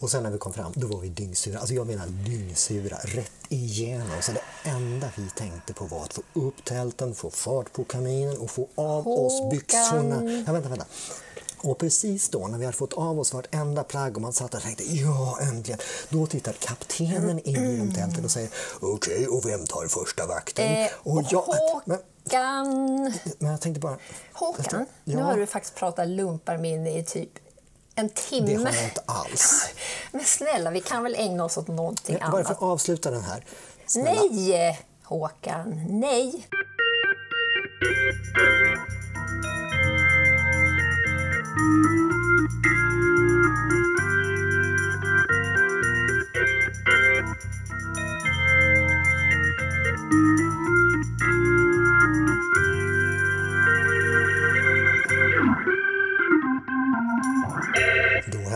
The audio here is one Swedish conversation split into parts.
Och sen när vi kom fram, då var vi dyngsura. Alltså jag menar dyngsura, rätt igenom. Så det enda vi tänkte på var att få upp tälten, få fart på kaminen och få av oss byxorna. Ja, vänta, vänta. Och precis då när vi hade fått av oss vartenda plagg och man satt där och tänkte ja, äntligen. Då tittar kaptenen in genom tältet och säger okej, okay, och vem tar första vakten? Eh, och jag, men, Håkan! men jag tänkte bara... Håkan, Ja. nu har du faktiskt pratat lumparminne i typ en timme. Det har jag inte alls. Men snälla, vi kan väl ägna oss åt någonting Bara för annat? att avsluta den här. Snälla. Nej, Håkan, nej.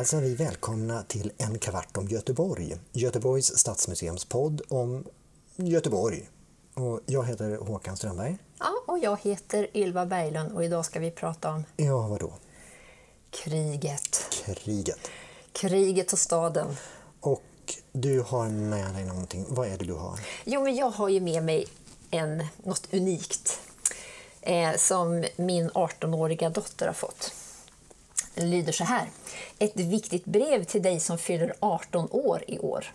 Hälsar vi välkomna till En kvart om Göteborg, Göteborgs stadsmuseums podd om Göteborg. Och jag heter Håkan Strömberg. Ja, och jag heter Ylva Berglund och idag ska vi prata om Ja, vadå? kriget. Kriget. Kriget och staden. Och du har med dig någonting. Vad är det du har? Jo, men jag har ju med mig en, något unikt eh, som min 18-åriga dotter har fått. Den lyder så här. Ett viktigt brev till dig som fyller 18 år i år.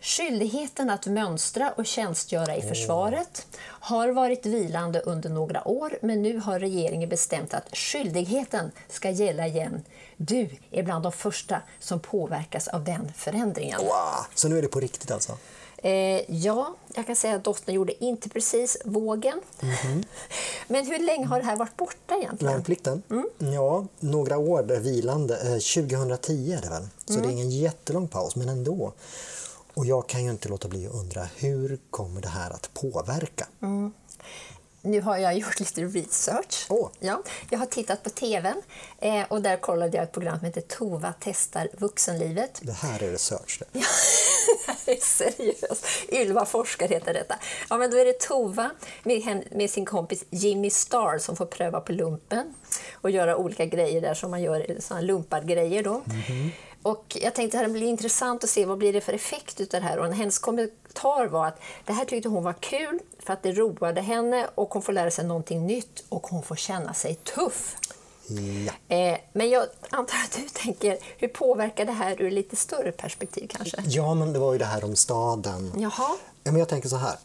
Skyldigheten att mönstra och tjänstgöra i försvaret har varit vilande under några år men nu har regeringen bestämt att skyldigheten ska gälla igen. Du är bland de första som påverkas av den förändringen. Wow! Så nu är det på riktigt alltså? Eh, ja, jag kan säga att dottern gjorde inte precis vågen. Men hur länge har det här varit borta egentligen? Värnplikten? Ja, några år vilande. Eh, 2010 är det väl? Så det är ingen jättelång paus, men ändå. Och jag kan ju inte låta bli att undra, hur kommer det här att påverka? Nu har jag gjort lite research. Åh. Ja, jag har tittat på TVn eh, och där kollade jag ett program som heter Tova testar vuxenlivet. Det här är research det. Seriöst. Ylva forskar heter detta. Ja, men då är det Tova med, med sin kompis Jimmy Starr som får pröva på lumpen och göra olika grejer där som man gör lumpargrejer då. Och jag tänkte att det blir intressant att se vad blir det för effekt utav det här. Och hennes kommentar var att det här tyckte hon var kul för att det roade henne och hon får lära sig någonting nytt och hon får känna sig tuff. Ja. Eh, men jag antar att du tänker, hur påverkar det här ur lite större perspektiv kanske? ja, men det var ju det här om staden. Jaha. Ja, men jag tänker så här.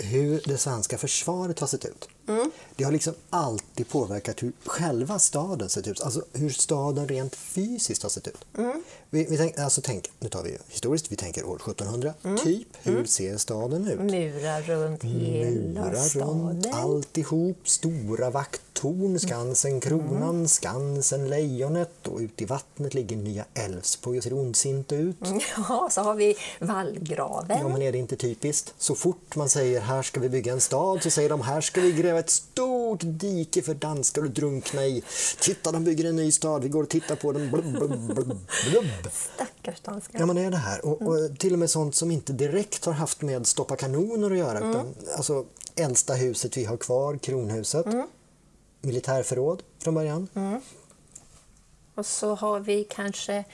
Hur det svenska försvaret har sett ut. Mm. Det har liksom alltid påverkat hur själva staden sett ut. Alltså hur staden rent fysiskt har sett ut. Mm. Vi, vi tänk, alltså tänk, nu tar vi historiskt, vi tänker år 1700. Mm. Typ, hur ser staden ut? Murar runt hela Murar runt staden. alltihop, stora vakttorn, Skansen Kronan, Mm. Skansen Lejonet och ute i vattnet ligger Nya Älvsborg och ser ondsint ut. Ja, så har vi vallgraven. Ja, men är det inte typiskt? Så fort man säger här ska vi bygga en stad så säger de här ska vi gräva ett stort dike för danskar att drunkna i. Titta, de bygger en ny stad, vi går och tittar på den. Blubb, blubb, blubb. Stackars danskar. Ja, men är det här. Och, och till och med sånt som inte direkt har haft med stoppa kanoner att göra. Utan, alltså, äldsta huset vi har kvar, kronhuset. Militärförråd från början. Och så har vi kanske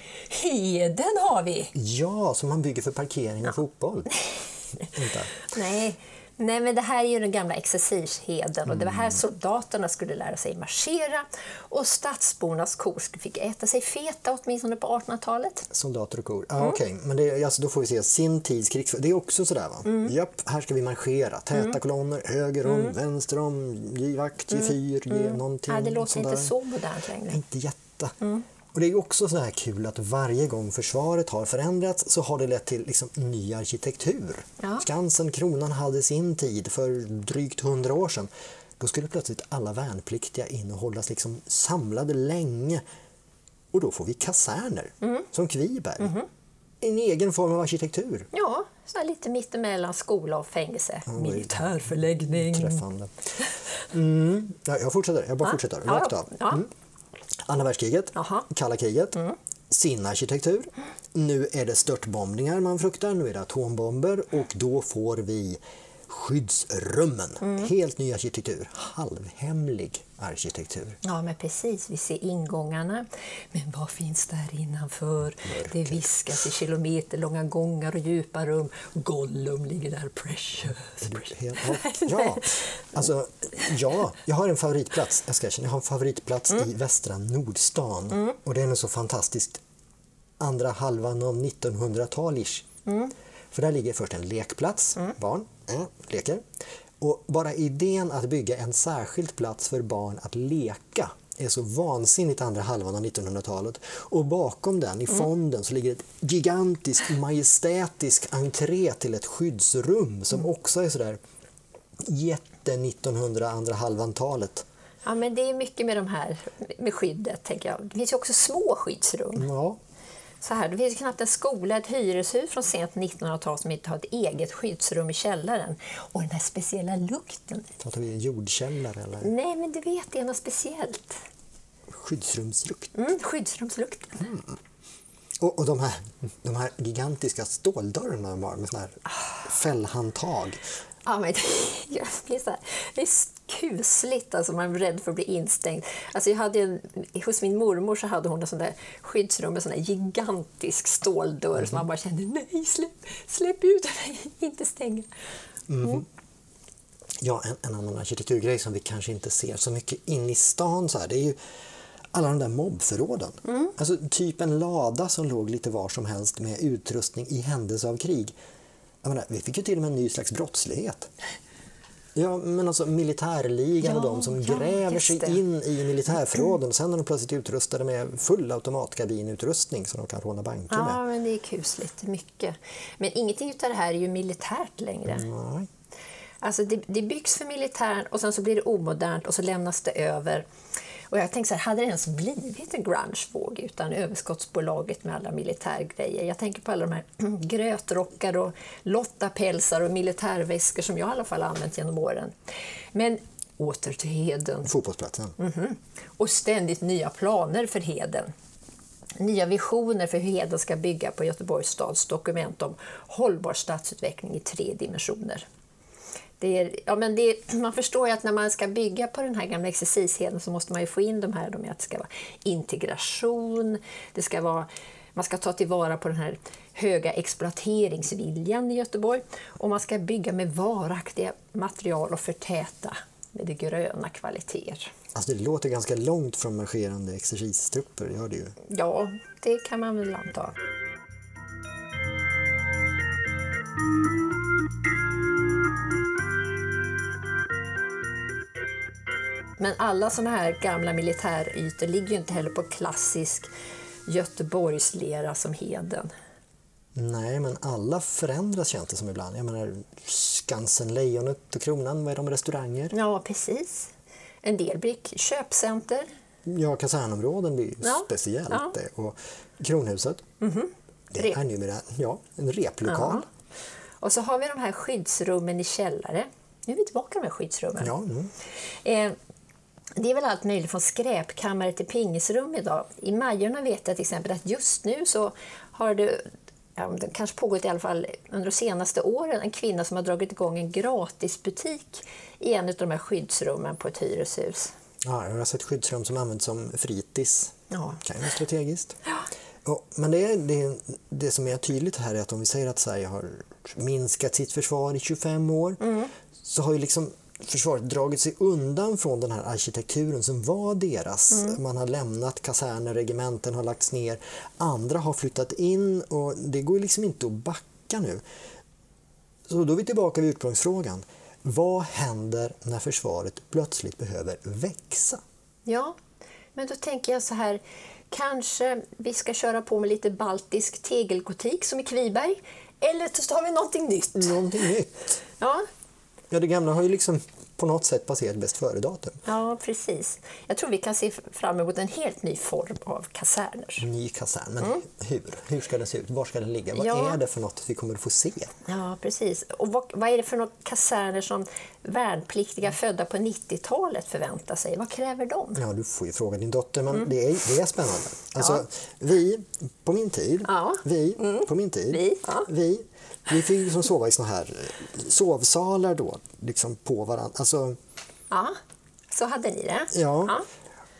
Heden har vi. Ja, som man bygger för parkering och fotboll. Inte. Nej. Nej, men det här är ju den gamla exercisheden och det var Mm. här soldaterna skulle lära sig marschera och stadsbornas kor fick äta sig feta åtminstone på 1800-talet. Soldater och kor. Ah, Okej, men det, alltså, då får vi se sin tids krigsföring. Det är också sådär va? Japp, här ska vi marschera. Täta kolonner, höger om, vänster om, ge vakt, ge fyr, ge någonting. Ja, det låter inte så modernt längre. Inte jätte. Och det är också så här kul att varje gång försvaret har förändrats så har det lett till liksom ny arkitektur. Ja. Skansen, kronan hade sin tid för drygt hundra år sedan. Då skulle plötsligt alla värnpliktiga in och hållas liksom samlade länge. Och då får vi kaserner, som Kviberg. En egen form av arkitektur. Ja, så här lite mittemellan skola och fängelse. är- Militärförläggning. Träffande. Mm. Ja, jag fortsätter, jag bara fortsätter. Ja, Rakt ja. av. Ja. Mm. Andra världskriget, Jaha. kalla kriget, sin arkitektur. Nu är det störtbombningar man fruktar, nu är det atombomber och då får vi skyddsrummen. Helt ny arkitektur, halvhemlig arkitektur. Ja, men precis. Vi ser ingångarna. Men vad finns där innanför? Det viskas i kilometerlånga gångar och djupa rum. Gollum ligger där, precious. precious. Ja, alltså, ja, jag har en favoritplats. Jag ska erkänna, jag har en favoritplats i västra Nordstan. Och den är så fantastiskt andra halvan av 1900-tal-ish. För där ligger först en lekplats, barn äh, leker. Och bara idén att bygga en särskild plats för barn att leka är så vansinnigt andra halvan av 1900-talet. Och bakom den, i fonden, så ligger ett gigantisk majestätisk entré till ett skyddsrum som också är sådär jätte 1900 andra halvan-talet. Ja, men det är mycket med de här med skyddet, tänker jag. Det finns ju också små skyddsrum. Ja, Så här, det finns knappt en skola, ett hyreshus från sent 1900-tal som inte har ett eget skyddsrum i källaren. Och den här speciella lukten. pratar vi jordkällare eller Nej, men du vet, det är något speciellt. skyddsrumslukt? Mm, skyddsrumslukten. Och, och de, här, de här gigantiska ståldörrarna de har med såna här fällhandtag. Ja, men jag blir så här, kusligt, alltså man är rädd för att bli instängd. Alltså jag hade en, hos min mormor så hade hon en sån där skyddsrum med sån där gigantisk ståldörr som man bara kände, nej släpp, släpp ut mig, inte stänga. Ja, en, en annan arkitekturgrej som vi kanske inte ser så mycket in i stan så här, det är ju alla de där mobbförråden. Alltså typ en lada som låg lite var som helst med utrustning i händelse av krig. Jag menar, vi fick ju till och med en ny slags brottslighet. Ja, men alltså militärligan och Ja, de som ja, gräver sig det. in i militärförråden. Sen är de plötsligt utrustade med full automatkabinutrustning som de kan råna banker med. Ja, men det är kusligt mycket. Men ingenting av det här är ju militärt längre. Nej. Alltså det, det byggs för militären och sen så blir det omodernt och så lämnas det över. Och jag tänkte så här, hade det ens blivit en grungevåg utan överskottsbolaget med alla militärgrejer? Jag tänker på alla de här grötrockar och lottapälsar och militärväskor som jag i alla fall använt genom åren. Men åter till Heden. Fotbollsplatsen. Mhm. Och ständigt nya planer för Heden. Nya visioner för hur Heden ska bygga på Göteborgs stads dokument om hållbar stadsutveckling i tre dimensioner. Det är, ja, men det, man förstår ju att när man ska bygga på den här gamla exercisheden så måste man ju få in de här, de är att det ska vara integration, det ska vara, man ska ta tillvara på den här höga exploateringsviljan i Göteborg och man ska bygga med varaktiga material och förtäta med det gröna kvaliteter. Alltså det låter ganska långt från marscherande exercistrupper, gör det ju. Ja, det kan man väl anta. Men alla såna här gamla militärytor ligger ju inte heller på klassisk Göteborgslera som Heden. Nej, men alla förändras känns det som ibland. Jag menar, Skansen, Lejonet och Kronan, vad är de restauranger? Ja, precis. En del blir köpcenter. Ja, kasernområden blir Ja, speciellt ja. det. Och Kronhuset, det Rep. är numera ja, en replokal. Och så har vi de här skyddsrummen i källare. Nu är vi tillbaka med skyddsrummen. Ja, mm. Eh, det är väl allt möjligt från skräpkammare till pingisrum idag. I Majorna vet jag till exempel att just nu så har det, ja, det kanske pågått i alla fall under de senaste åren, en kvinna som har dragit igång en gratisbutik i en av de här skyddsrummen på ett hyreshus. ja, jag har sett skyddsrum som används som fritids. Ja. kan ju vara strategiskt. Och, men det, är, det, det som är tydligt här är att om vi säger att Sverige har minskat sitt försvar i 25 år så har ju liksom försvaret dragit sig undan från den här arkitekturen som var deras. Man har lämnat kaserner, regementen har lagts ner. Andra har flyttat in och det går liksom inte att backa nu. Så då är vi tillbaka vid ursprungsfrågan. Vad händer när försvaret plötsligt behöver växa? Ja, men då tänker jag så här, kanske vi ska köra på med lite baltisk tegelgotik som i Kviberg, eller så har vi någonting nytt. Någonting nytt. Ja, Ja, det gamla har ju liksom på något sätt passerat bäst före-datum. Ja, precis. Jag tror vi kan se fram emot en helt ny form av kaserner. Ny kasern, men hur? Hur ska den se ut? Var ska den ligga? Vad Ja. är det för något vi kommer att få se? Ja, precis. Och vad, vad är det för några kaserner som värnpliktiga födda på 90-talet förväntar sig? Vad kräver de? Ja, du får ju fråga din dotter, men det, är, det är spännande. Alltså, vi, på min tid, Ja. vi, på min tid, Vi, ja. vi, vi fick liksom sova i såna här eh, sovsalar då, liksom på varandra. Alltså, Ja, Så hade ni det? Ja.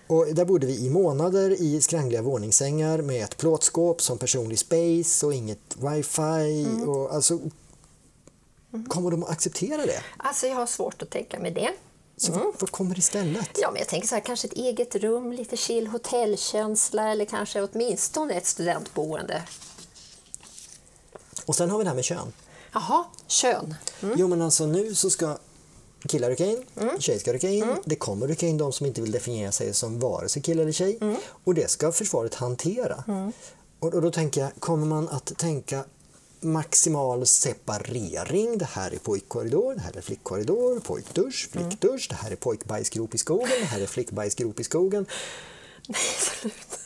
Och där bodde vi i månader i skrangliga våningssängar med ett plåtskåp som personlig space och inget wifi. Och alltså, kommer de att acceptera det? Alltså jag har svårt att tänka mig det. Så vad, vad kommer istället? Ja, men jag tänker så här, kanske ett eget rum, lite chill hotellkänsla eller kanske åtminstone ett studentboende. Och sen har vi det här med kön. Jaha, kön. Jo men alltså nu så ska killar rycka in, tjejer ska rycka in. Det kommer rycka in de som inte vill definiera sig som vare sig kille eller tjej. Och det ska försvaret hantera. Och, och då tänker jag, kommer man att tänka maximal separering. Det här är pojkkorridor, det här är flickkorridor, pojkdusch, flickdusch, det här är pojkbajsgrop i skogen, det här är flickbajsgrop i skogen. Nej, sluta.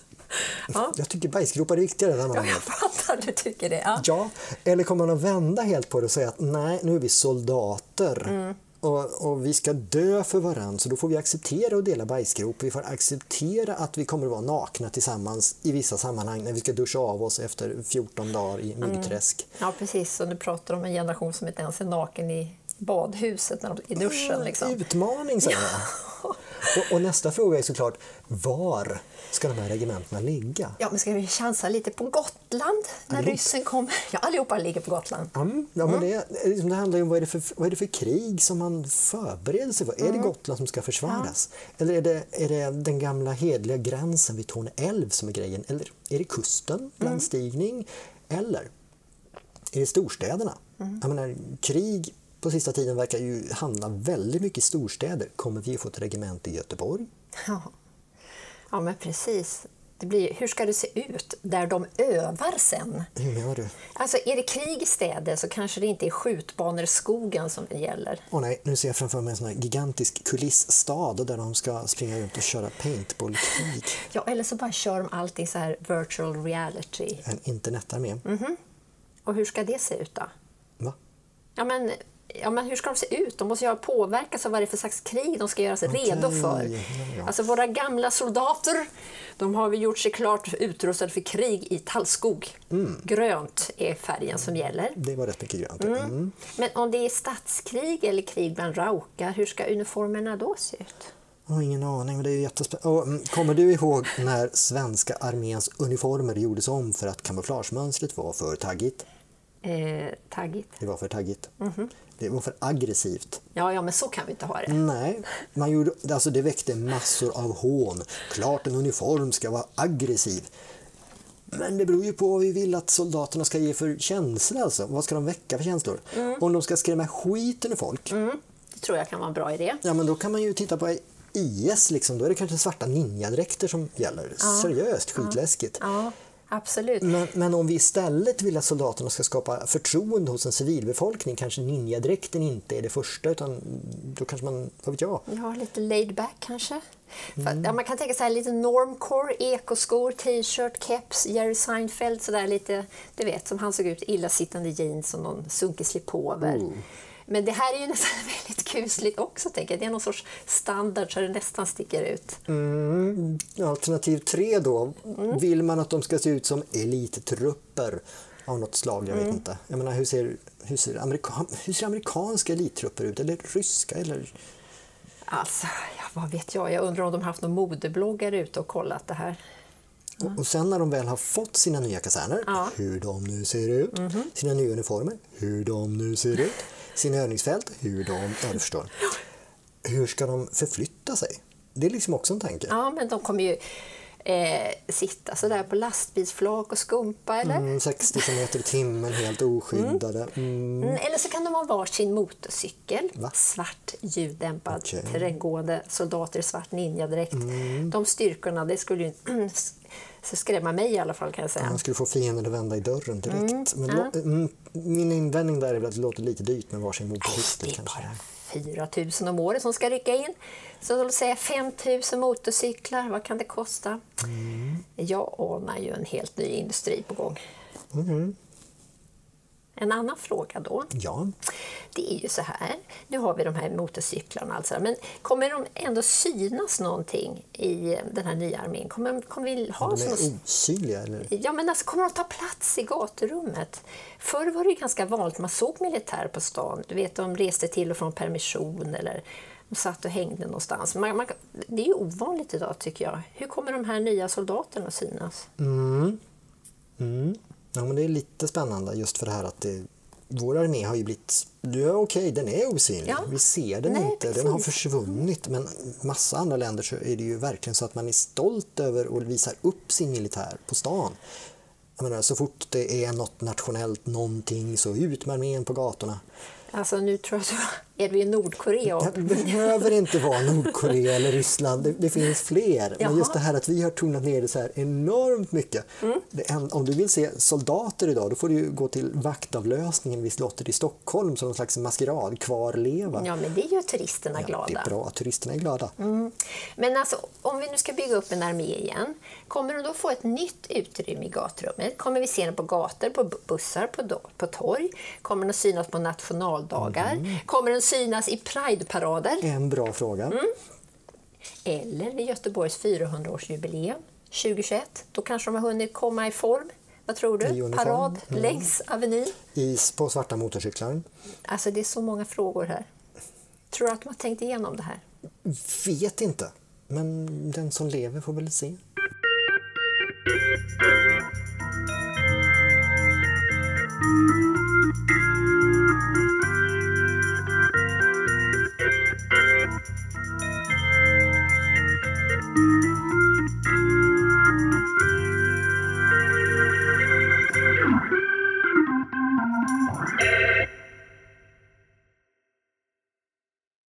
Ja, Jag tycker bajsgropar är viktigare än ja, jag fattar, du tycker det. Ja. Ja, eller kommer man att vända helt på det och säga att nej, nu är vi soldater. Och, och vi ska dö för varandra, så då får vi acceptera att dela bajsgrop. Vi får acceptera att vi kommer att vara nakna tillsammans i vissa sammanhang när vi ska duscha av oss efter 14 dagar i myggträsk. ja, precis. Och du pratar om en generation som inte ens är naken i badhuset när de, i duschen. Liksom. Utmaning, säger jag. Och, och nästa fråga är såklart, var ska de här regementena ligga? Ja, men ska vi chansa lite på Gotland när Allihop. ryssen kommer? Ja, allihopa ligger på Gotland. Mm, ja, men det, liksom, det handlar ju om vad är, det för, vad är det för krig som man förbereder sig för. Är det Gotland som ska försvaras? Eller är det, är det den gamla hedliga gränsen vid Torne älv som är grejen? Eller är det kusten, landstigning? Eller är det storstäderna? Jag menar, krig på sista tiden verkar ju hamna väldigt mycket i storstäder. Kommer vi att få ett regemente i Göteborg? Ja, ja men precis. Det blir, hur ska det se ut där de övar sen? Hur du? Alltså, är det krig i städer så kanske det inte är skjutbanor i skogen som det gäller. Åh nej, nu ser jag framför mig en sån gigantisk kulissstad där de ska springa runt och köra paintballkrig. Ja, eller så bara kör de allting så här virtual reality. En internetarmé. Och hur ska det se ut då? Va? Ja, men, ja, men hur ska de se ut? De måste ju ha påverkats av vad det är för slags krig de ska göra sig redo för. Alltså våra gamla soldater, de har vi gjort sig klart utrustade för krig i tallskog. Mm. Grönt är färgen som gäller. Det var rätt mycket grönt. Mm. Men om det är statskrig eller krig bland raukar, hur ska uniformerna då se ut? Har ingen aning, men det är ju jättespännande. Kommer du ihåg när svenska arméns uniformer gjordes om för att kamouflagemönstret var för taggigt? Eh, taggigt. Det var för taggigt. Mhm. Det var för aggressivt. Ja, ja, men så kan vi inte ha det. Nej, man gjorde, alltså det väckte massor av hån. Klart en uniform ska vara aggressiv. Men det beror ju på vad vi vill att soldaterna ska ge för känslor. Alltså. Vad ska de väcka för känslor? Om de ska skrämma skiten ur folk, Det tror jag kan vara en bra idé. ja men då kan man ju titta på IS. Liksom. Då är det kanske svarta ninjadräkter som gäller. Seriöst skitläskigt. Ja, absolut. Men, men om vi istället vill att soldaterna ska skapa förtroende hos en civilbefolkning, kanske ninjadräkten inte är det första, utan då kanske man, vad vet jag, Ja, lite laid back kanske. För, Mm. ja, man kan tänka sig lite normcore, ekoskor, t-shirt, keps, Jerry Seinfeld, sådär lite, du vet, som han såg ut, illasittande jeans och någon sunkig slipover. Oh. Men det här är ju nästan väldigt kusligt också, tänker jag. Det är någon sorts standard så det nästan sticker ut. Mm, alternativ tre då. Vill man att de ska se ut som elittrupper av något slag? Jag vet inte. Jag menar, hur, ser, hur, ser amerikan, hur ser amerikanska elittrupper ut? Eller ryska? Eller... Alltså, ja, vad vet jag? Jag undrar om de har haft någon modebloggare ute och kollat det här. Och, sen när de väl har fått sina nya kaserner, Ja. hur de nu ser ut, sina nya uniformer, hur de nu ser ut, sina övningsfält, hur de... Ja, du förstår. Hur ska de förflytta sig? Det är liksom också en tanke. Ja, men de kommer ju eh, sitta sådär på lastbilsflak och skumpa, eller? Mm, 60 km i timmen, helt oskyddade. Mm. Mm, eller så kan de ha varsin motorcykel. Va? Svart, ljuddämpad. Mm. terränggående soldater i svart ninjadräkt. De styrkorna, det skulle ju så skrämma mig i alla fall kan jag säga. Man skulle få fienden att vända i dörren direkt. Men lo- mm, min invändning där är väl att det låter lite dyrt med varsin motorcykel det är kanske. bara 4 000 om året som ska rycka in. Så låt säga 5 000 motorcyklar, vad kan det kosta? Mm. Jag anar ju en helt ny industri på gång. Mhm. En annan fråga då. Ja, Det är ju så här, nu har vi de här motorcyklarna, alltså, men kommer de ändå synas någonting i den här nya armén? Kommer, kommer vi ha de är osynliga eller? Ja, men alltså, kommer de ta plats i gaturummet? Förr var det ganska vanligt, man såg militär på stan. Du vet, de reste till och från permission eller De satt och hängde någonstans. Man, man, det är ju ovanligt idag tycker jag. Hur kommer de här nya soldaterna att synas? Mm. Mm. Ja, men det är lite spännande just för det här att det, vår armé har ju blivit... Ja, okej, den är osynlig. Ja. Vi ser den Nej, inte. precis. Den har försvunnit. Men massa andra länder så är det ju verkligen så att man är stolt över och visar upp sin militär på stan. Jag menar, så fort det är något nationellt någonting så ut med armén på gatorna. Alltså nu tror jag är vi i Nordkorea. Det behöver inte vara Nordkorea eller Ryssland, det, det finns fler. Jaha. Men just det här att vi har tonat ner det så här enormt mycket. Mm. En, om du vill se soldater idag, då får du gå till vaktavlösningen vid slottet i Stockholm som någon slags maskerad, kvarleva. Ja, men det gör turisterna Ja, glada. det är bra att turisterna är glada. Mm. Men alltså, om vi nu ska bygga upp en armé igen, kommer de då få ett nytt utrymme i gatrummet? Kommer vi se den på gator, på bussar, på, på torg? Kommer den synas på nationaldagar? Mm. Kommer den synas i Prideparader? En bra fråga. Mm. Eller vid Göteborgs 400-årsjubileum 2021. Då kanske de har hunnit komma i form. Vad tror du? Parad mm. längs Avenyn? Is på svarta motorcyklar. Alltså det är så många frågor här. Tror du att de har tänkt igenom det här? Vet inte, men den som lever får väl se.